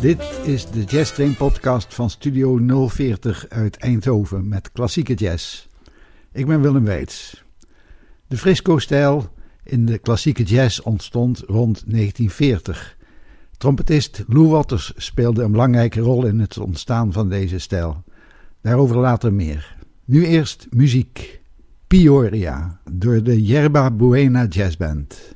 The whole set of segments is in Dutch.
Dit is de Jazz Train podcast van Studio 040 uit Eindhoven met klassieke jazz. Ik ben Willem Weits. De frisco-stijl in de klassieke jazz ontstond rond 1940. Trompetist Lou Waters speelde een belangrijke rol in het ontstaan van deze stijl. Daarover later meer. Nu eerst muziek. Pioria door de Yerba Buena Jazz Band.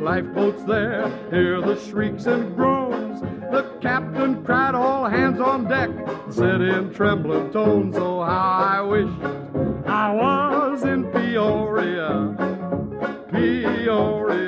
Lifeboats here, there, hear the shrieks and groans. The captain cried, All hands on deck, said in trembling tones, Oh, how I wish I was in Peoria, Peoria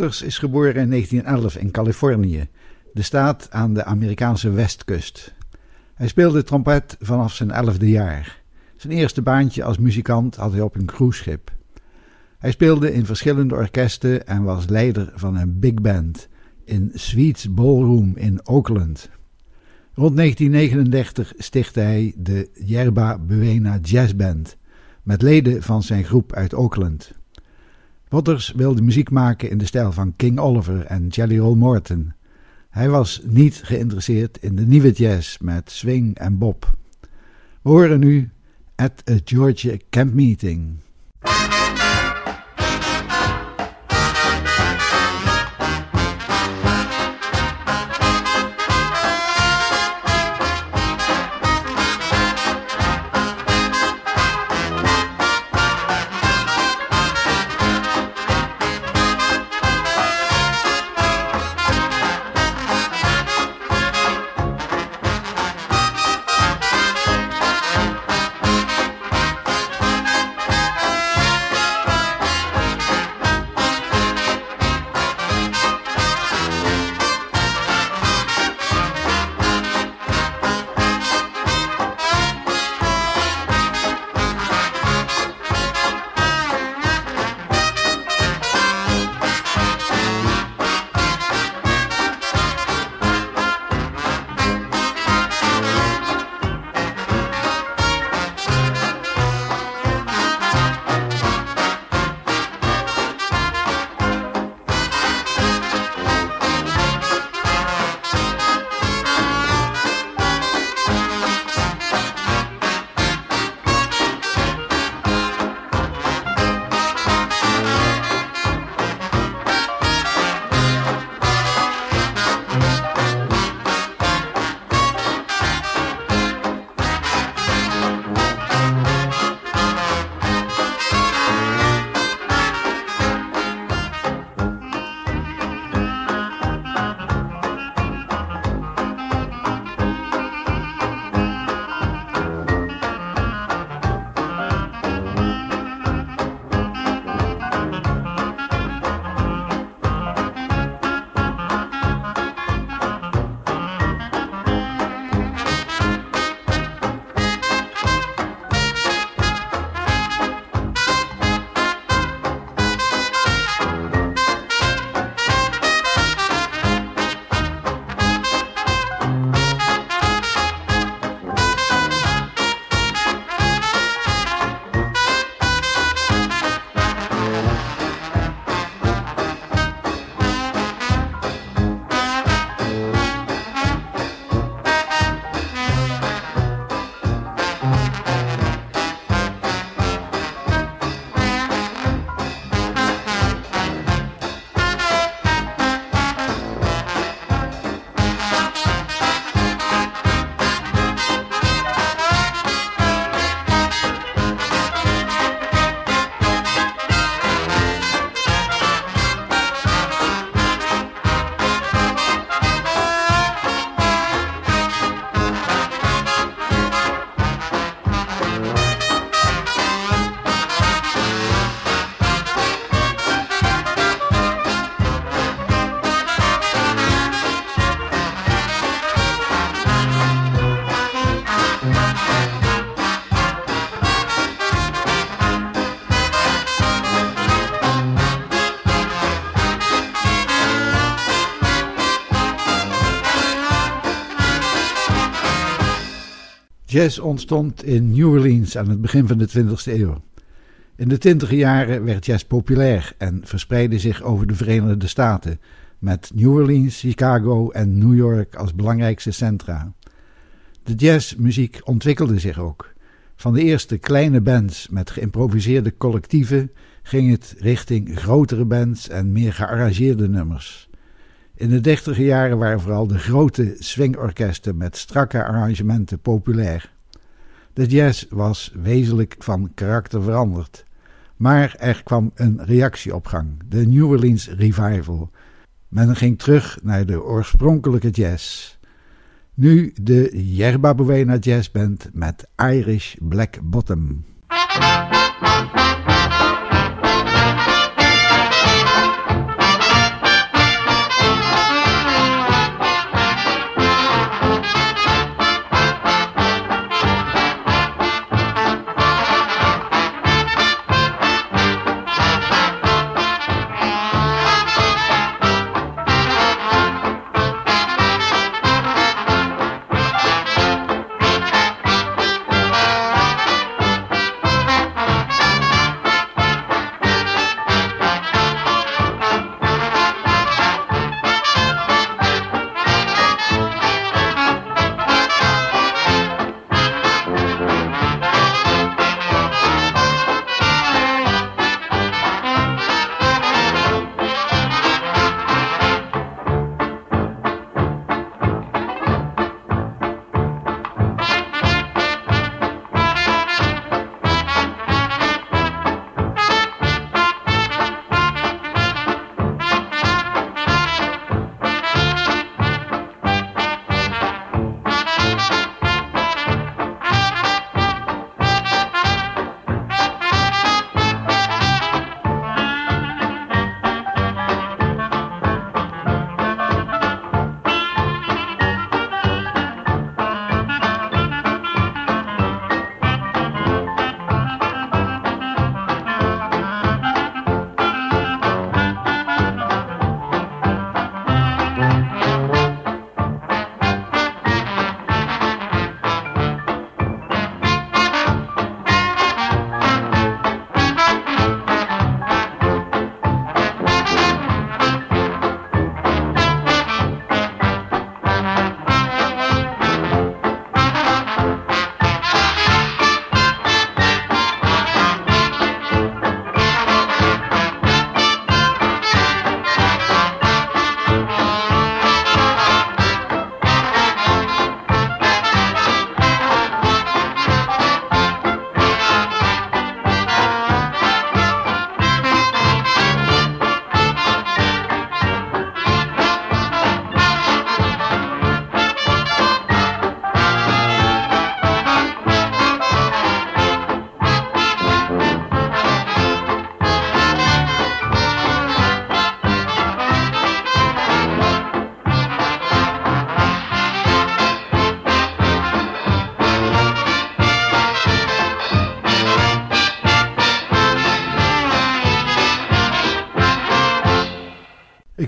Is geboren in 1911 in Californië, de staat aan de Amerikaanse westkust. Hij speelde trompet vanaf zijn elfde jaar. Zijn eerste baantje als muzikant had hij op een cruiseschip. Hij speelde in verschillende orkesten en was leider van een big band in Sweets Ballroom in Oakland. Rond 1939 stichtte hij de Yerba Buena Jazz Band met leden van zijn groep uit Oakland. Waters wilde muziek maken in de stijl van King Oliver en Jelly Roll Morton. Hij was niet geïnteresseerd in de nieuwe jazz met swing en bob. We horen nu At a Georgia Camp Meeting. Jazz ontstond in New Orleans aan het begin van de 20e eeuw. In de twintiger jaren werd jazz populair en verspreidde zich over de Verenigde Staten, met New Orleans, Chicago en New York als belangrijkste centra. De jazzmuziek ontwikkelde zich ook. Van de eerste kleine bands met geïmproviseerde collectieven ging het richting grotere bands en meer gearrangeerde nummers. In de dertiger jaren waren vooral de grote swingorkesten met strakke arrangementen populair. De jazz was wezenlijk van karakter veranderd. Maar er kwam een reactie de New Orleans Revival. Men ging terug naar de oorspronkelijke jazz. Nu de Yerba Buena Jazz Band met Irish Black Bottom.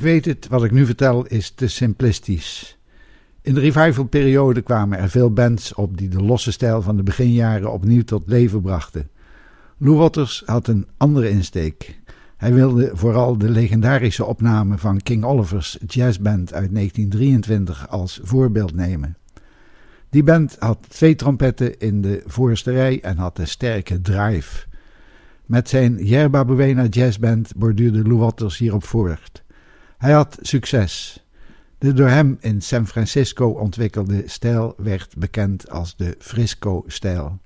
Weet het, wat ik nu vertel is te simplistisch. In de revivalperiode kwamen er veel bands op die de losse stijl van de beginjaren opnieuw tot leven brachten. Lou Waters had een andere insteek. Hij wilde vooral de legendarische opname van King Oliver's jazzband uit 1923 als voorbeeld nemen. Die band had twee trompetten in de voorste rij en had een sterke drive. Met zijn Yerba Buena jazzband borduurde Lou Waters hierop voort. Hij had succes. De door hem in San Francisco ontwikkelde stijl werd bekend als de Frisco-stijl.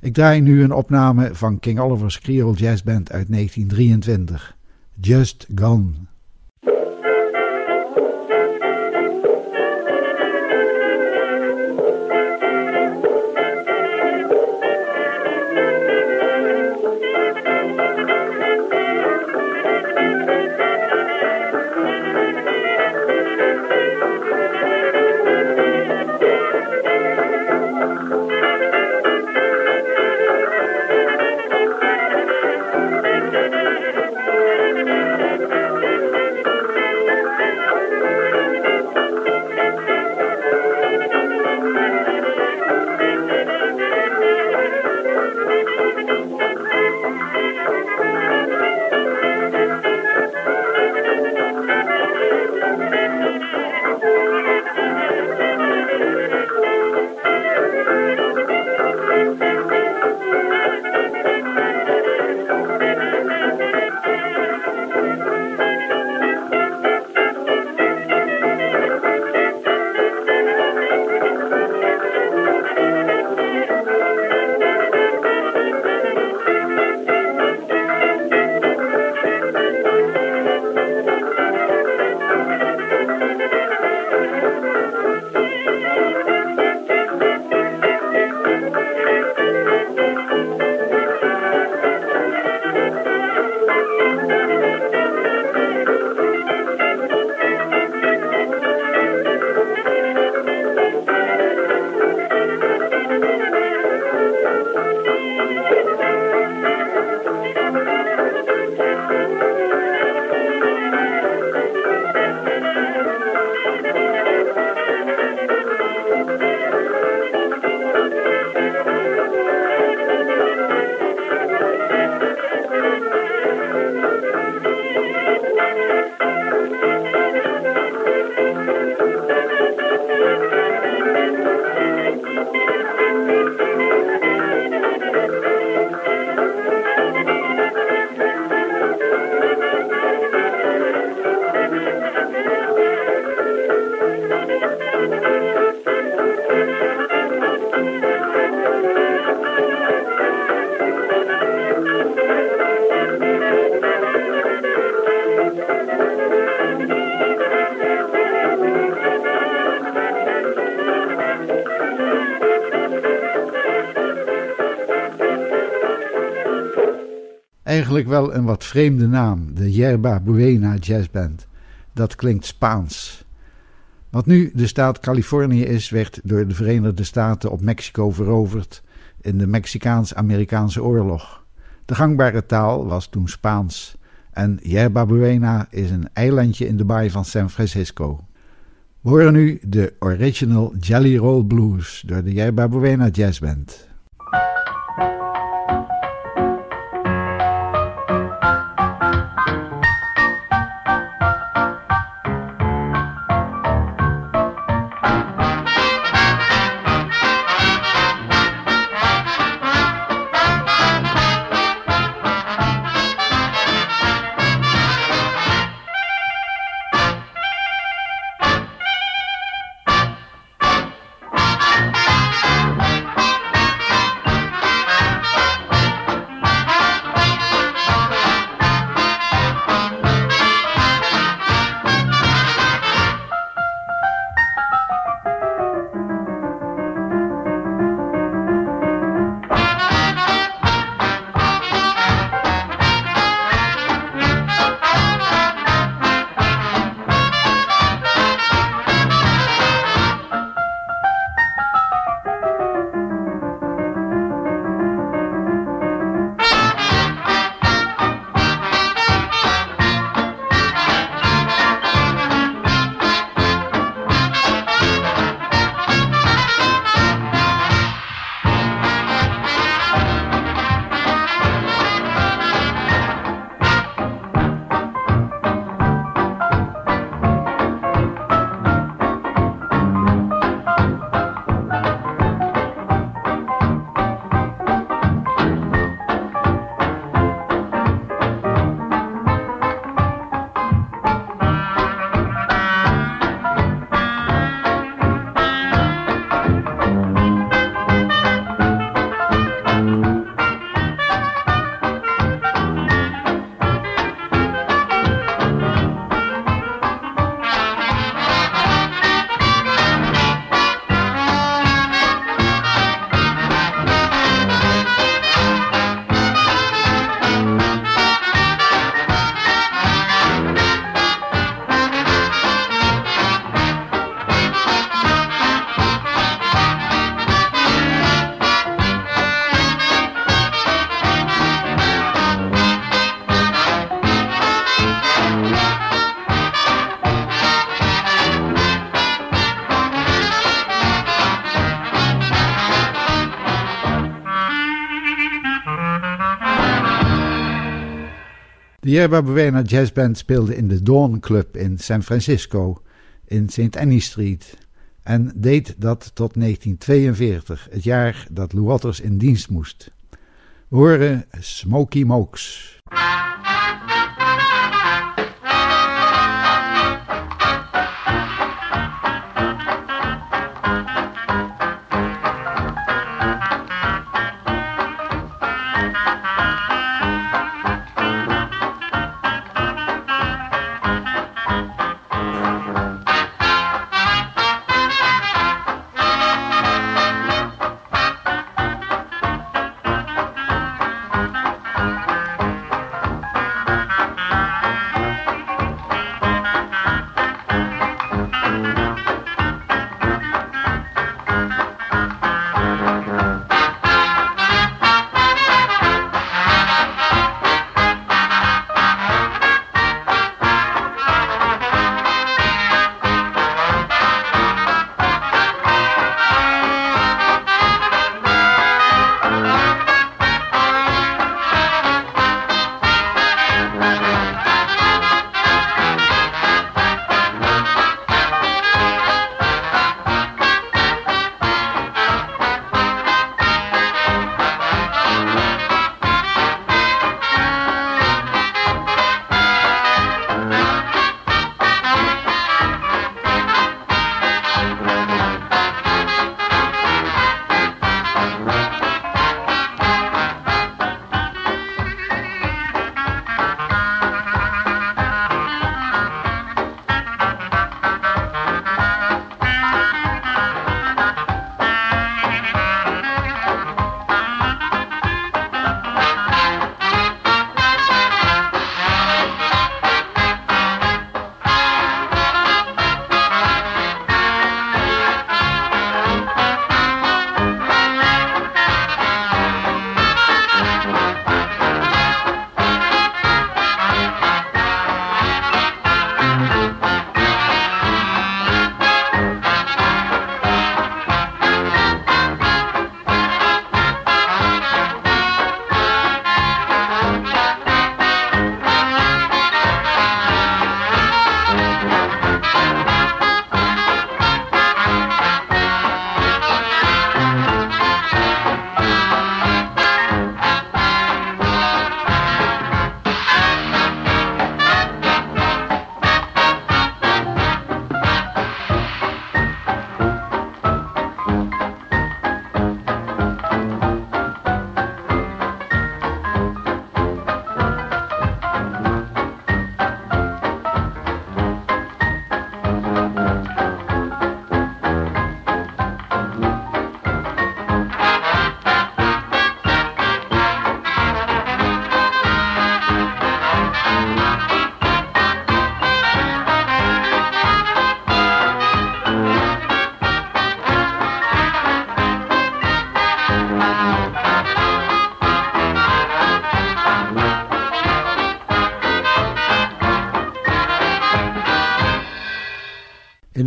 Ik draai nu een opname van King Oliver's Creole Jazz Band uit 1923, Just Gone. Eigenlijk wel een wat vreemde naam, de Yerba Buena Jazz Band. Dat klinkt Spaans. Wat nu de staat Californië is, werd door de Verenigde Staten op Mexico veroverd in de Mexicaans-Amerikaanse oorlog. De gangbare taal was toen Spaans en Yerba Buena is een eilandje in de baai van San Francisco. We horen nu de original Jelly Roll Blues door de Yerba Buena Jazz Band. De Yerba Buena Jazz Band speelde in de Dawn Club in San Francisco in St. Annie Street en deed dat tot 1942, het jaar dat Lou Waters in dienst moest. We horen Smoky Mokes.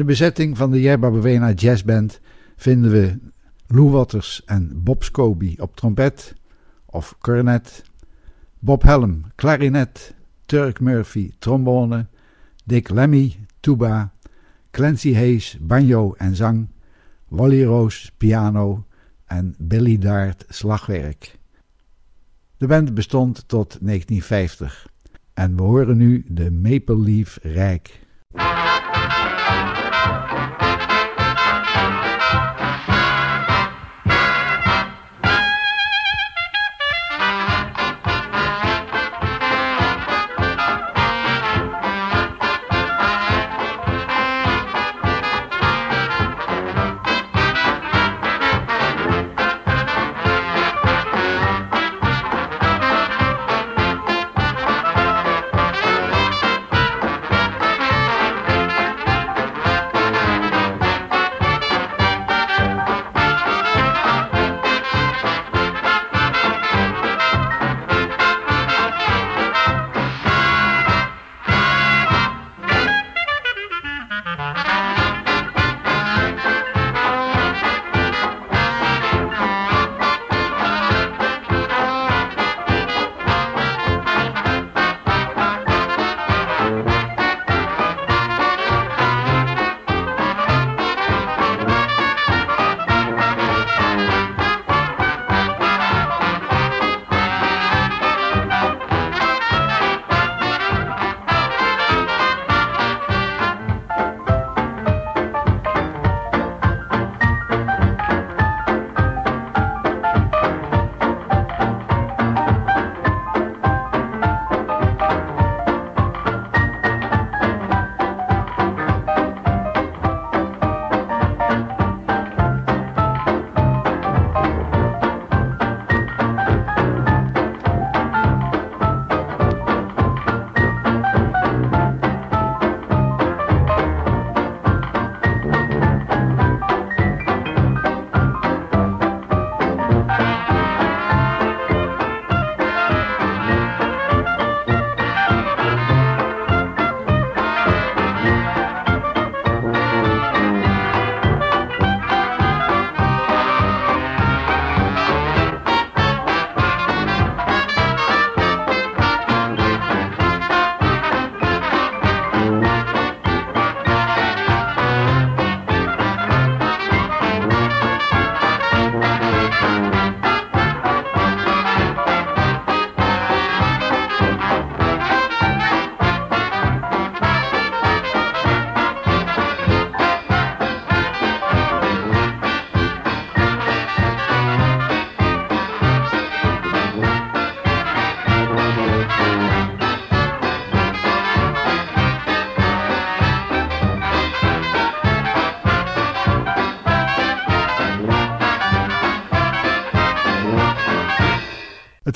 Bezetting van de Yerba Buena Jazz Band vinden we Lou Waters en Bob Scobie op trompet of cornet, Bob Helm klarinet, Turk Murphy trombone, Dick Lemmy tuba, Clancy Hayes banjo en zang, Wally Rose piano en Billy Dart slagwerk. De band bestond tot 1950 en we horen nu de Maple Leaf Rijk.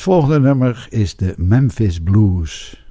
Volgende nummer is de Memphis Blues.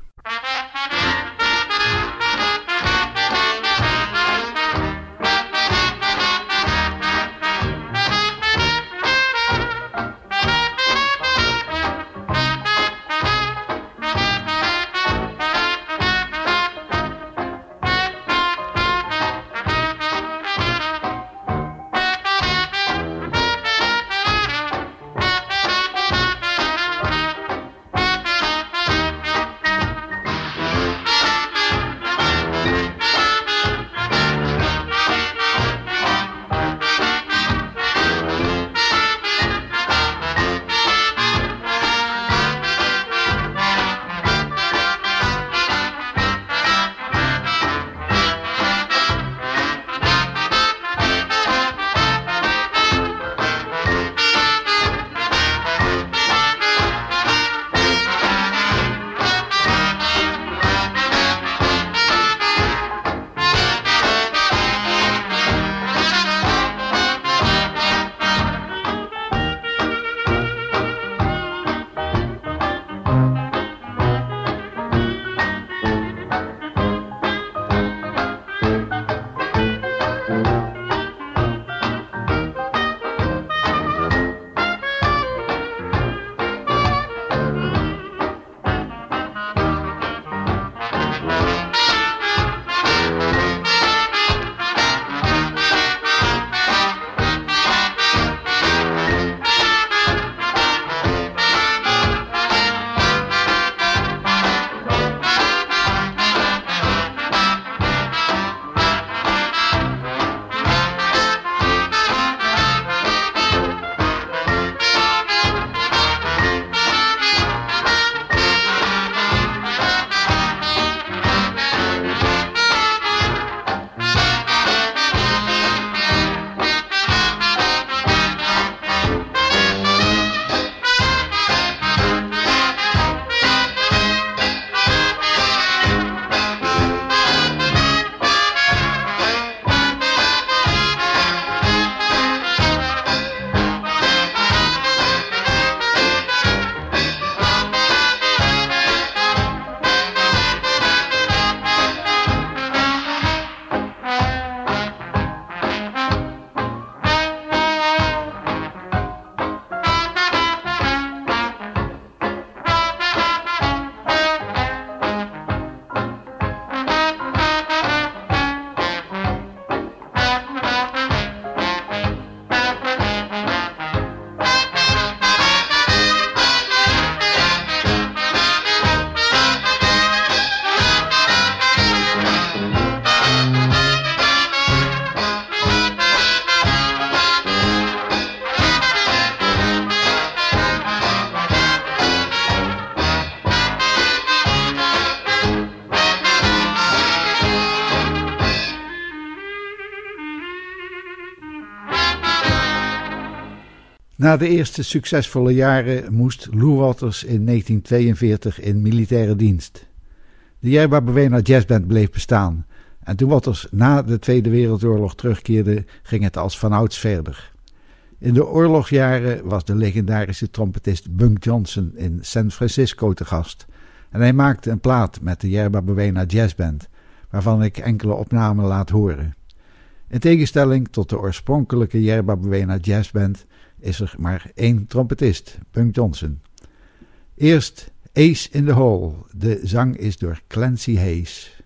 Na de eerste succesvolle jaren moest Lou Waters in 1942 in militaire dienst. De Yerba Buena Jazzband bleef bestaan en toen Waters na de Tweede Wereldoorlog terugkeerde, ging het als vanouds verder. In de oorlogsjaren was de legendarische trompetist Bunk Johnson in San Francisco te gast en hij maakte een plaat met de Yerba Buena Jazzband, waarvan ik enkele opnamen laat horen. In tegenstelling tot de oorspronkelijke Yerba Buena Jazzband is er maar één trompetist, Bunk Johnson. Eerst Ace in the Hole. De zang is door Clancy Hayes.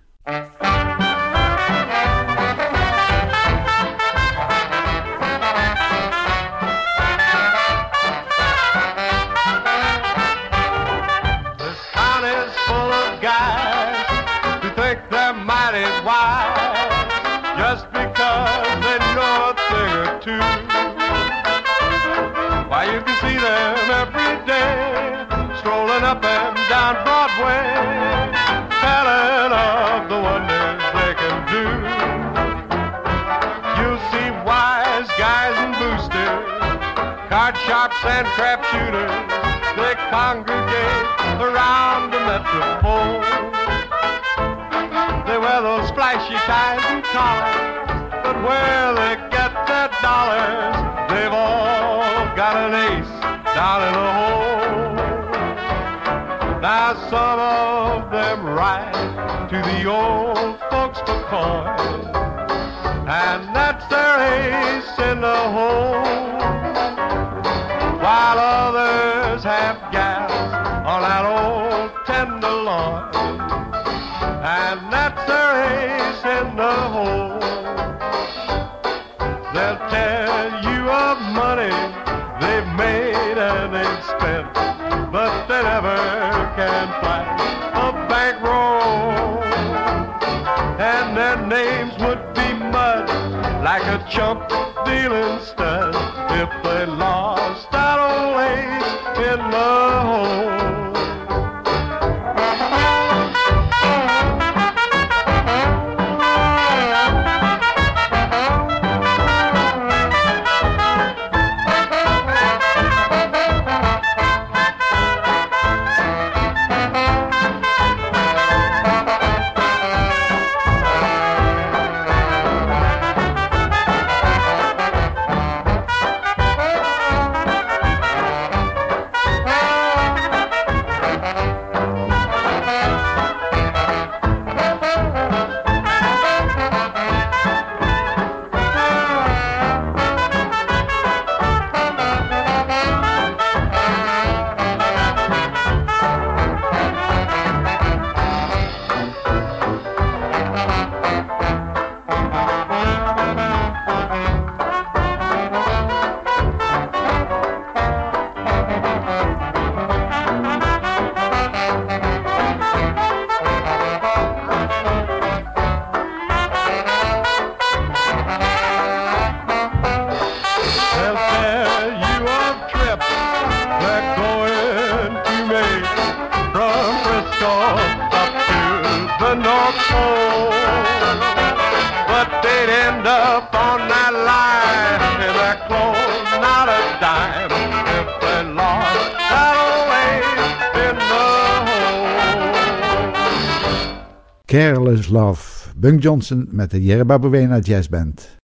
Up and down Broadway, telling of the wonders they can do. You'll see wise guys and boosters, card sharps and crap shooters. They congregate around the metropole. They wear those flashy ties and collars, but where they get their dollars, they've all got an ace down in the hole. Now some of them ride to the old folks for coin, and that's their ace in the hole. While others have gas on that old tenderloin, and that's their ace in the hole. They'll tell but they never can flash a bankroll. And their names would be mud like a chump dealing stud if they Careless Love. Bunk Johnson met de Yerba Buena Jazz Band.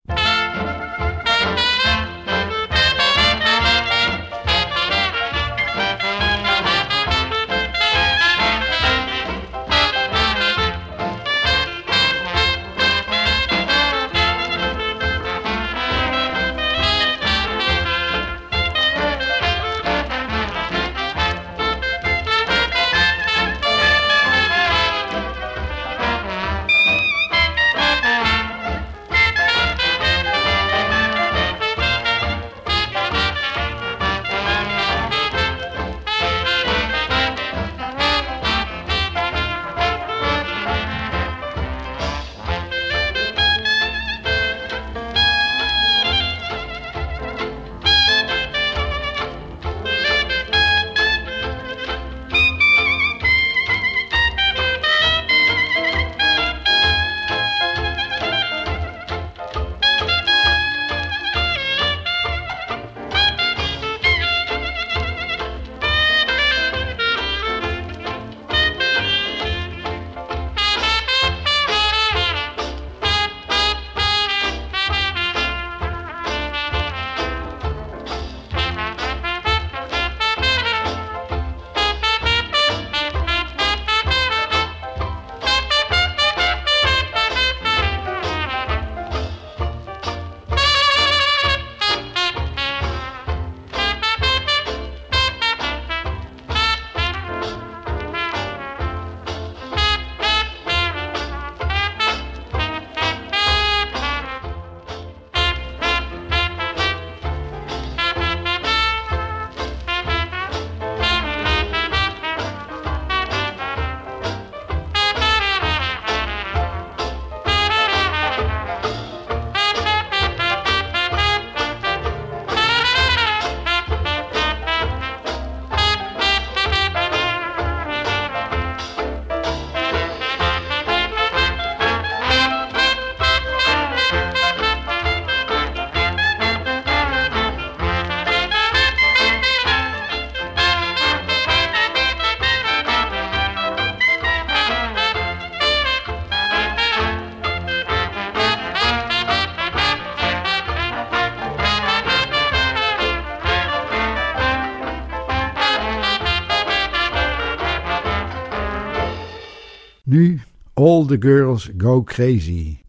The Girls Go Crazy.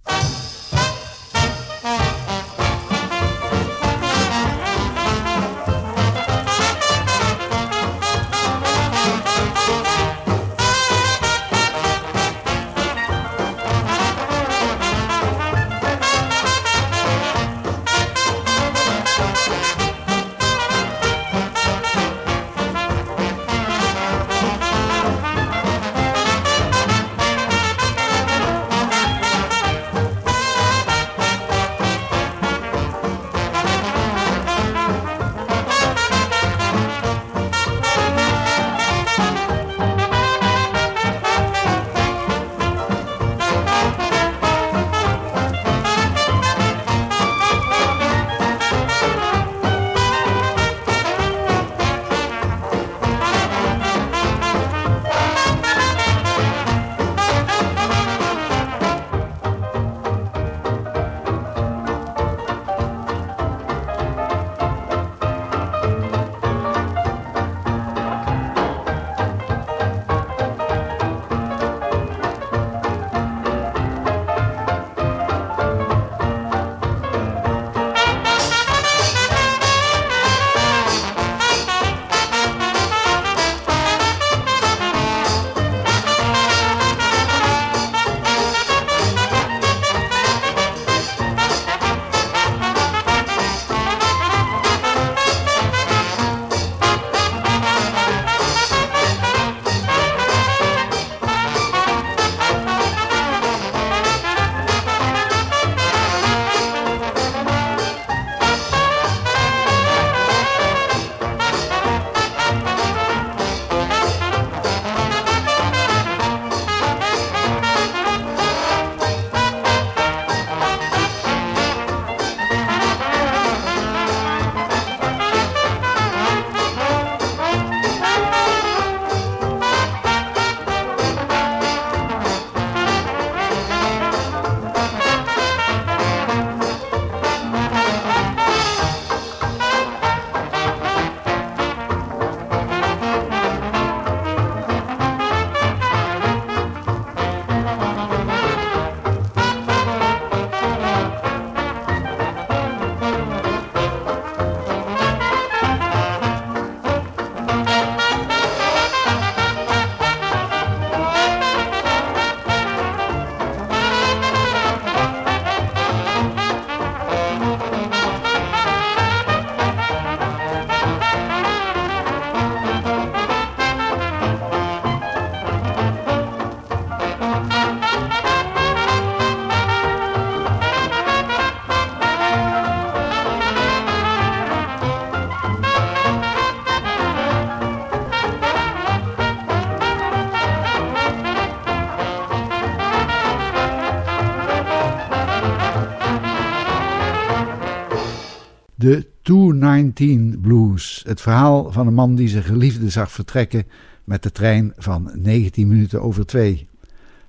219 Blues. Het verhaal van een man die zijn geliefde zag vertrekken met de trein van 19 minuten over 2.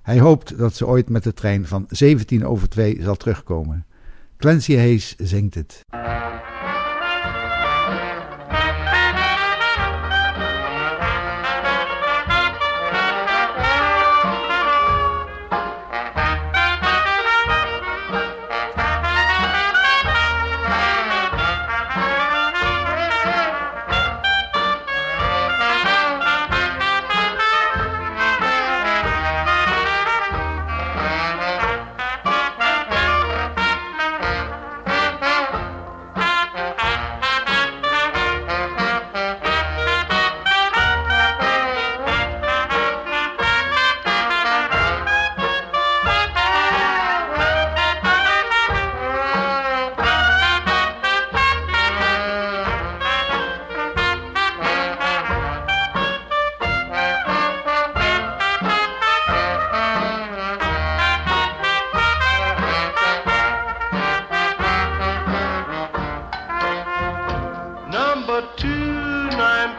Hij hoopt dat ze ooit met de trein van 17 over 2 zal terugkomen. Clancy Hayes zingt het.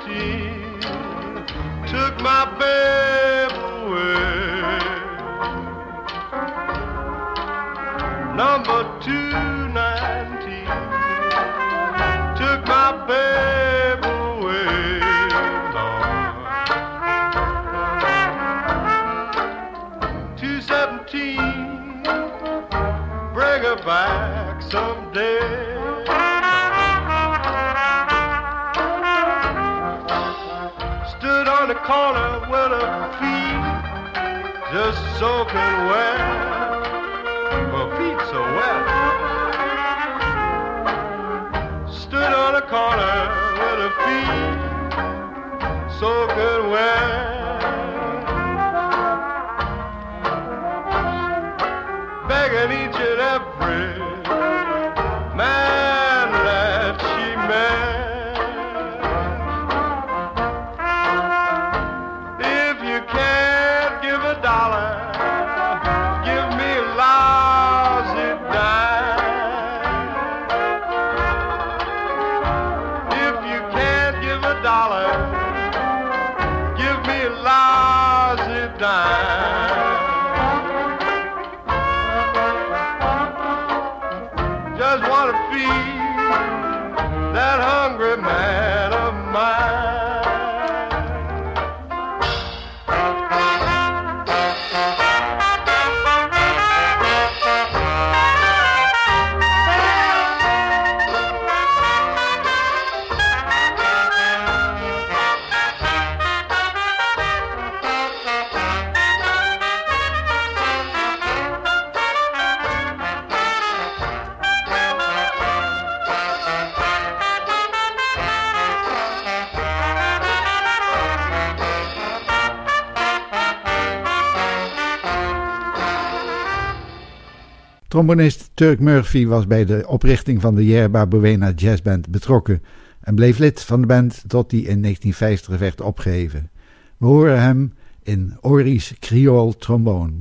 tears took my bed. Soaking wet. Her feet so wet. Stood on the corner with her feet soaking wet. Trombonist Turk Murphy was bij de oprichting van de Yerba Buena Jazzband betrokken en bleef lid van de band tot die in 1950 werd opgeheven. We horen hem in Ori's Creole Trombone.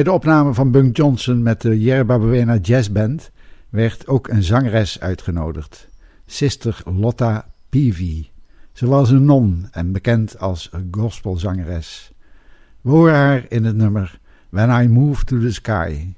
Bij de opname van Bunk Johnson met de Yerba Buena Jazz Band werd ook een zangeres uitgenodigd, Sister Lotta Peavy. Ze was een non en bekend als gospelzangeres. We horen haar in het nummer When I Move to the Sky.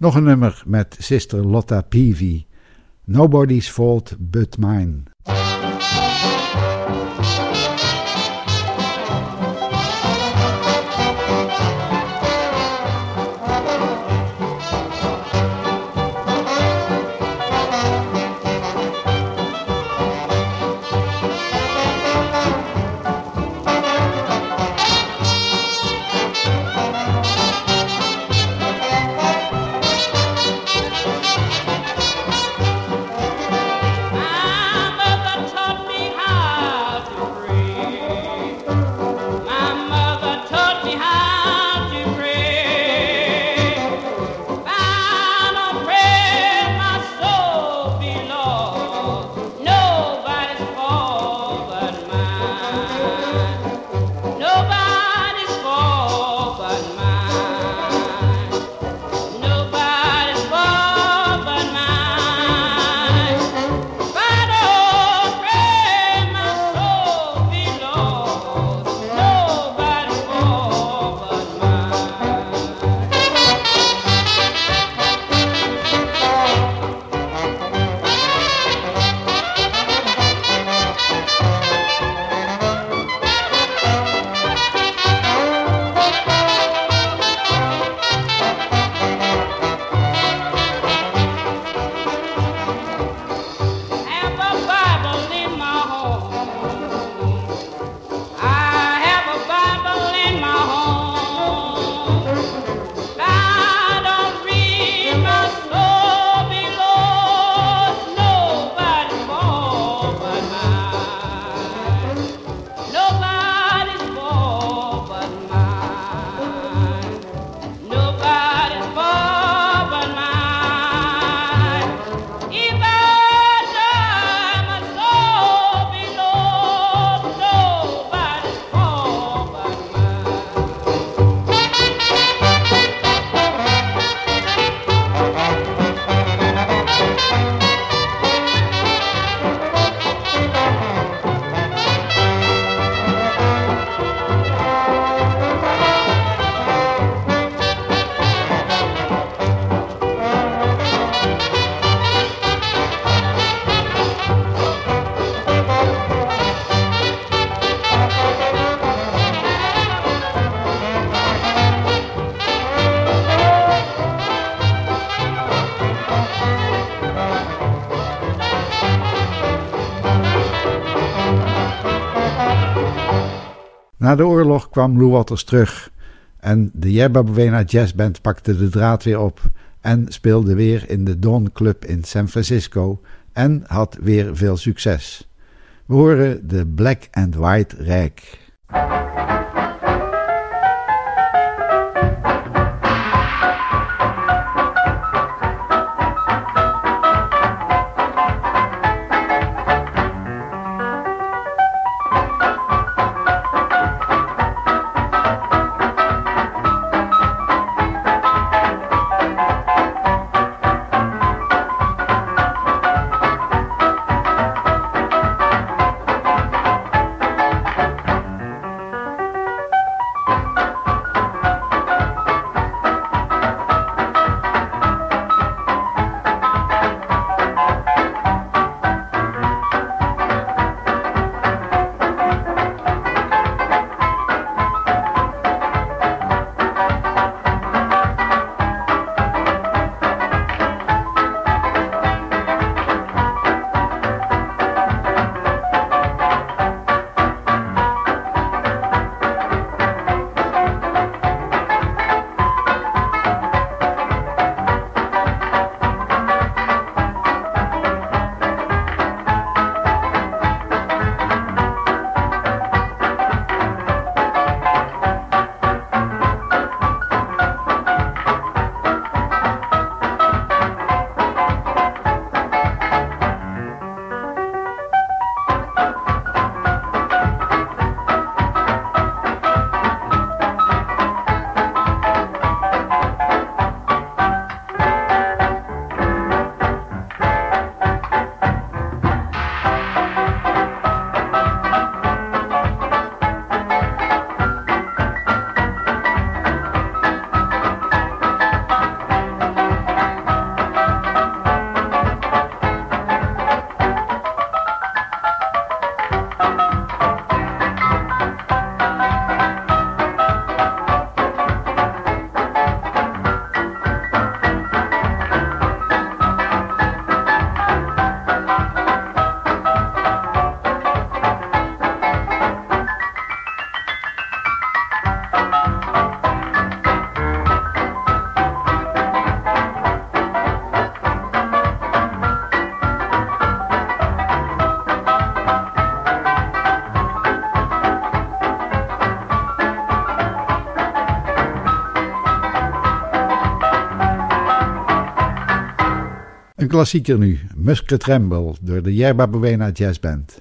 Nog een nummer met Sister Lotta Peavy. Nobody's Fault But Mine. Na de oorlog kwam Lou Waters terug en de Yerba Buena Jazz Band pakte de draad weer op en speelde weer in de Dawn Club in San Francisco en had weer veel succes. We horen de Black and White Rijk. Klassieker nu, Musket Tremble, door de Yerba Buena Jazz Band.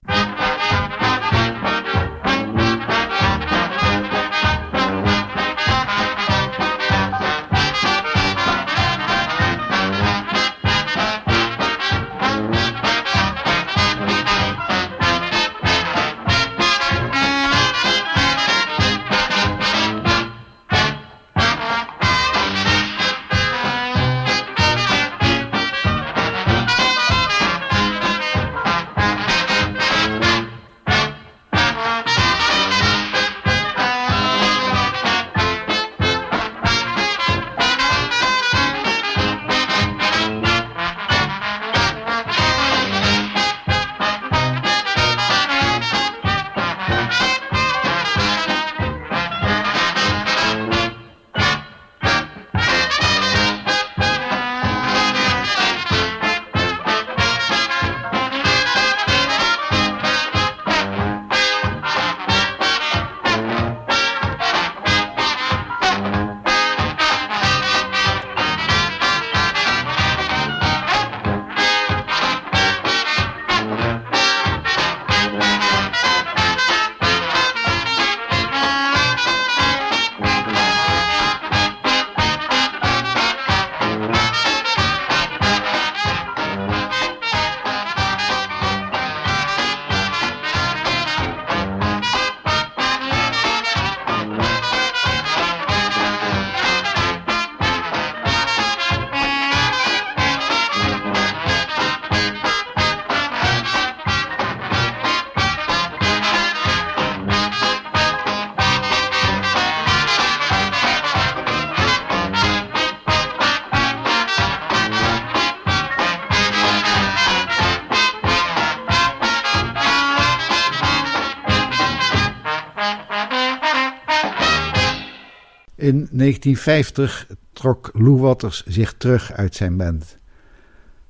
In 1950 trok Lou Waters zich terug uit zijn band.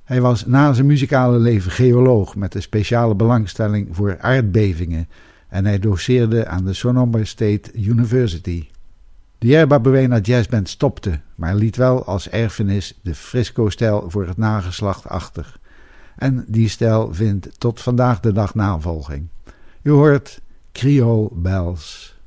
Hij was na zijn muzikale leven geoloog met een speciale belangstelling voor aardbevingen en hij doceerde aan de Sonoma State University. De Yerba Buena Jazzband stopte, maar liet wel als erfenis de Frisco-stijl voor het nageslacht achter. En die stijl vindt tot vandaag de dag navolging. U hoort Creole Bells.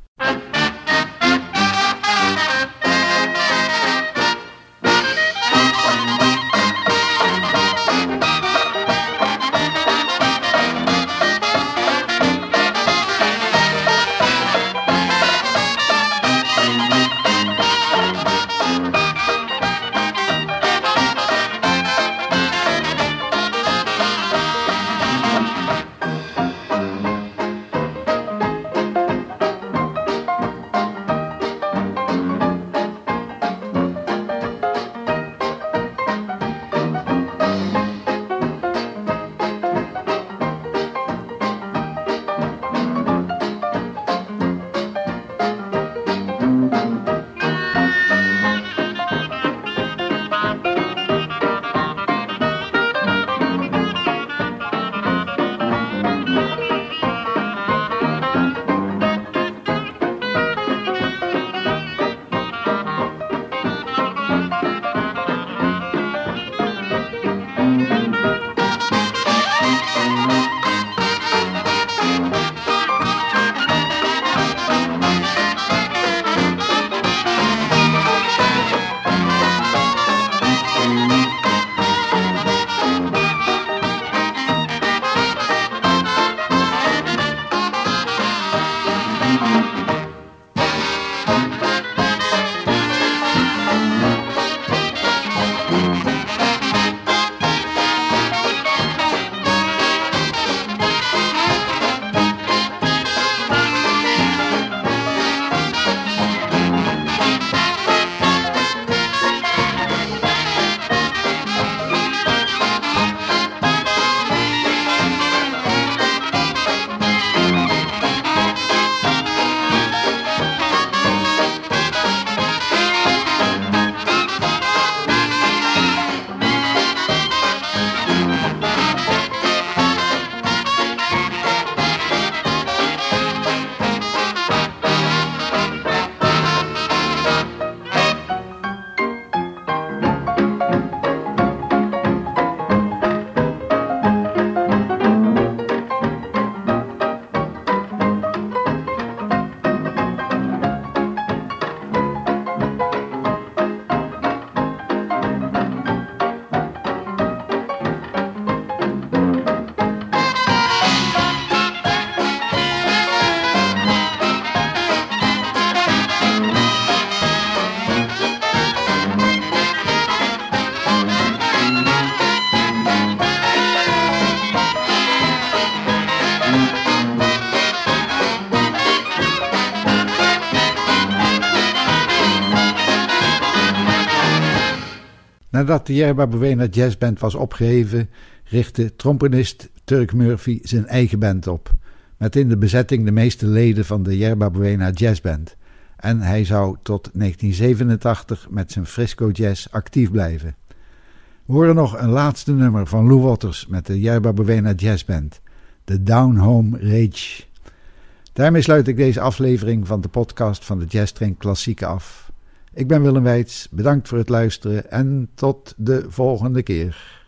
Nadat de Yerba Buena Jazzband was opgeheven, richtte tromponist Turk Murphy zijn eigen band op, met in de bezetting de meeste leden van de Yerba Buena Jazzband. En hij zou tot 1987 met zijn Frisco Jazz actief blijven. We horen nog een laatste nummer van Lou Waters met de Yerba Buena Jazzband, de Down Home Rage. Daarmee sluit ik deze aflevering van de podcast van de Jazz Train Klassieke af. Ik ben Willem Weits, bedankt voor het luisteren en tot de volgende keer.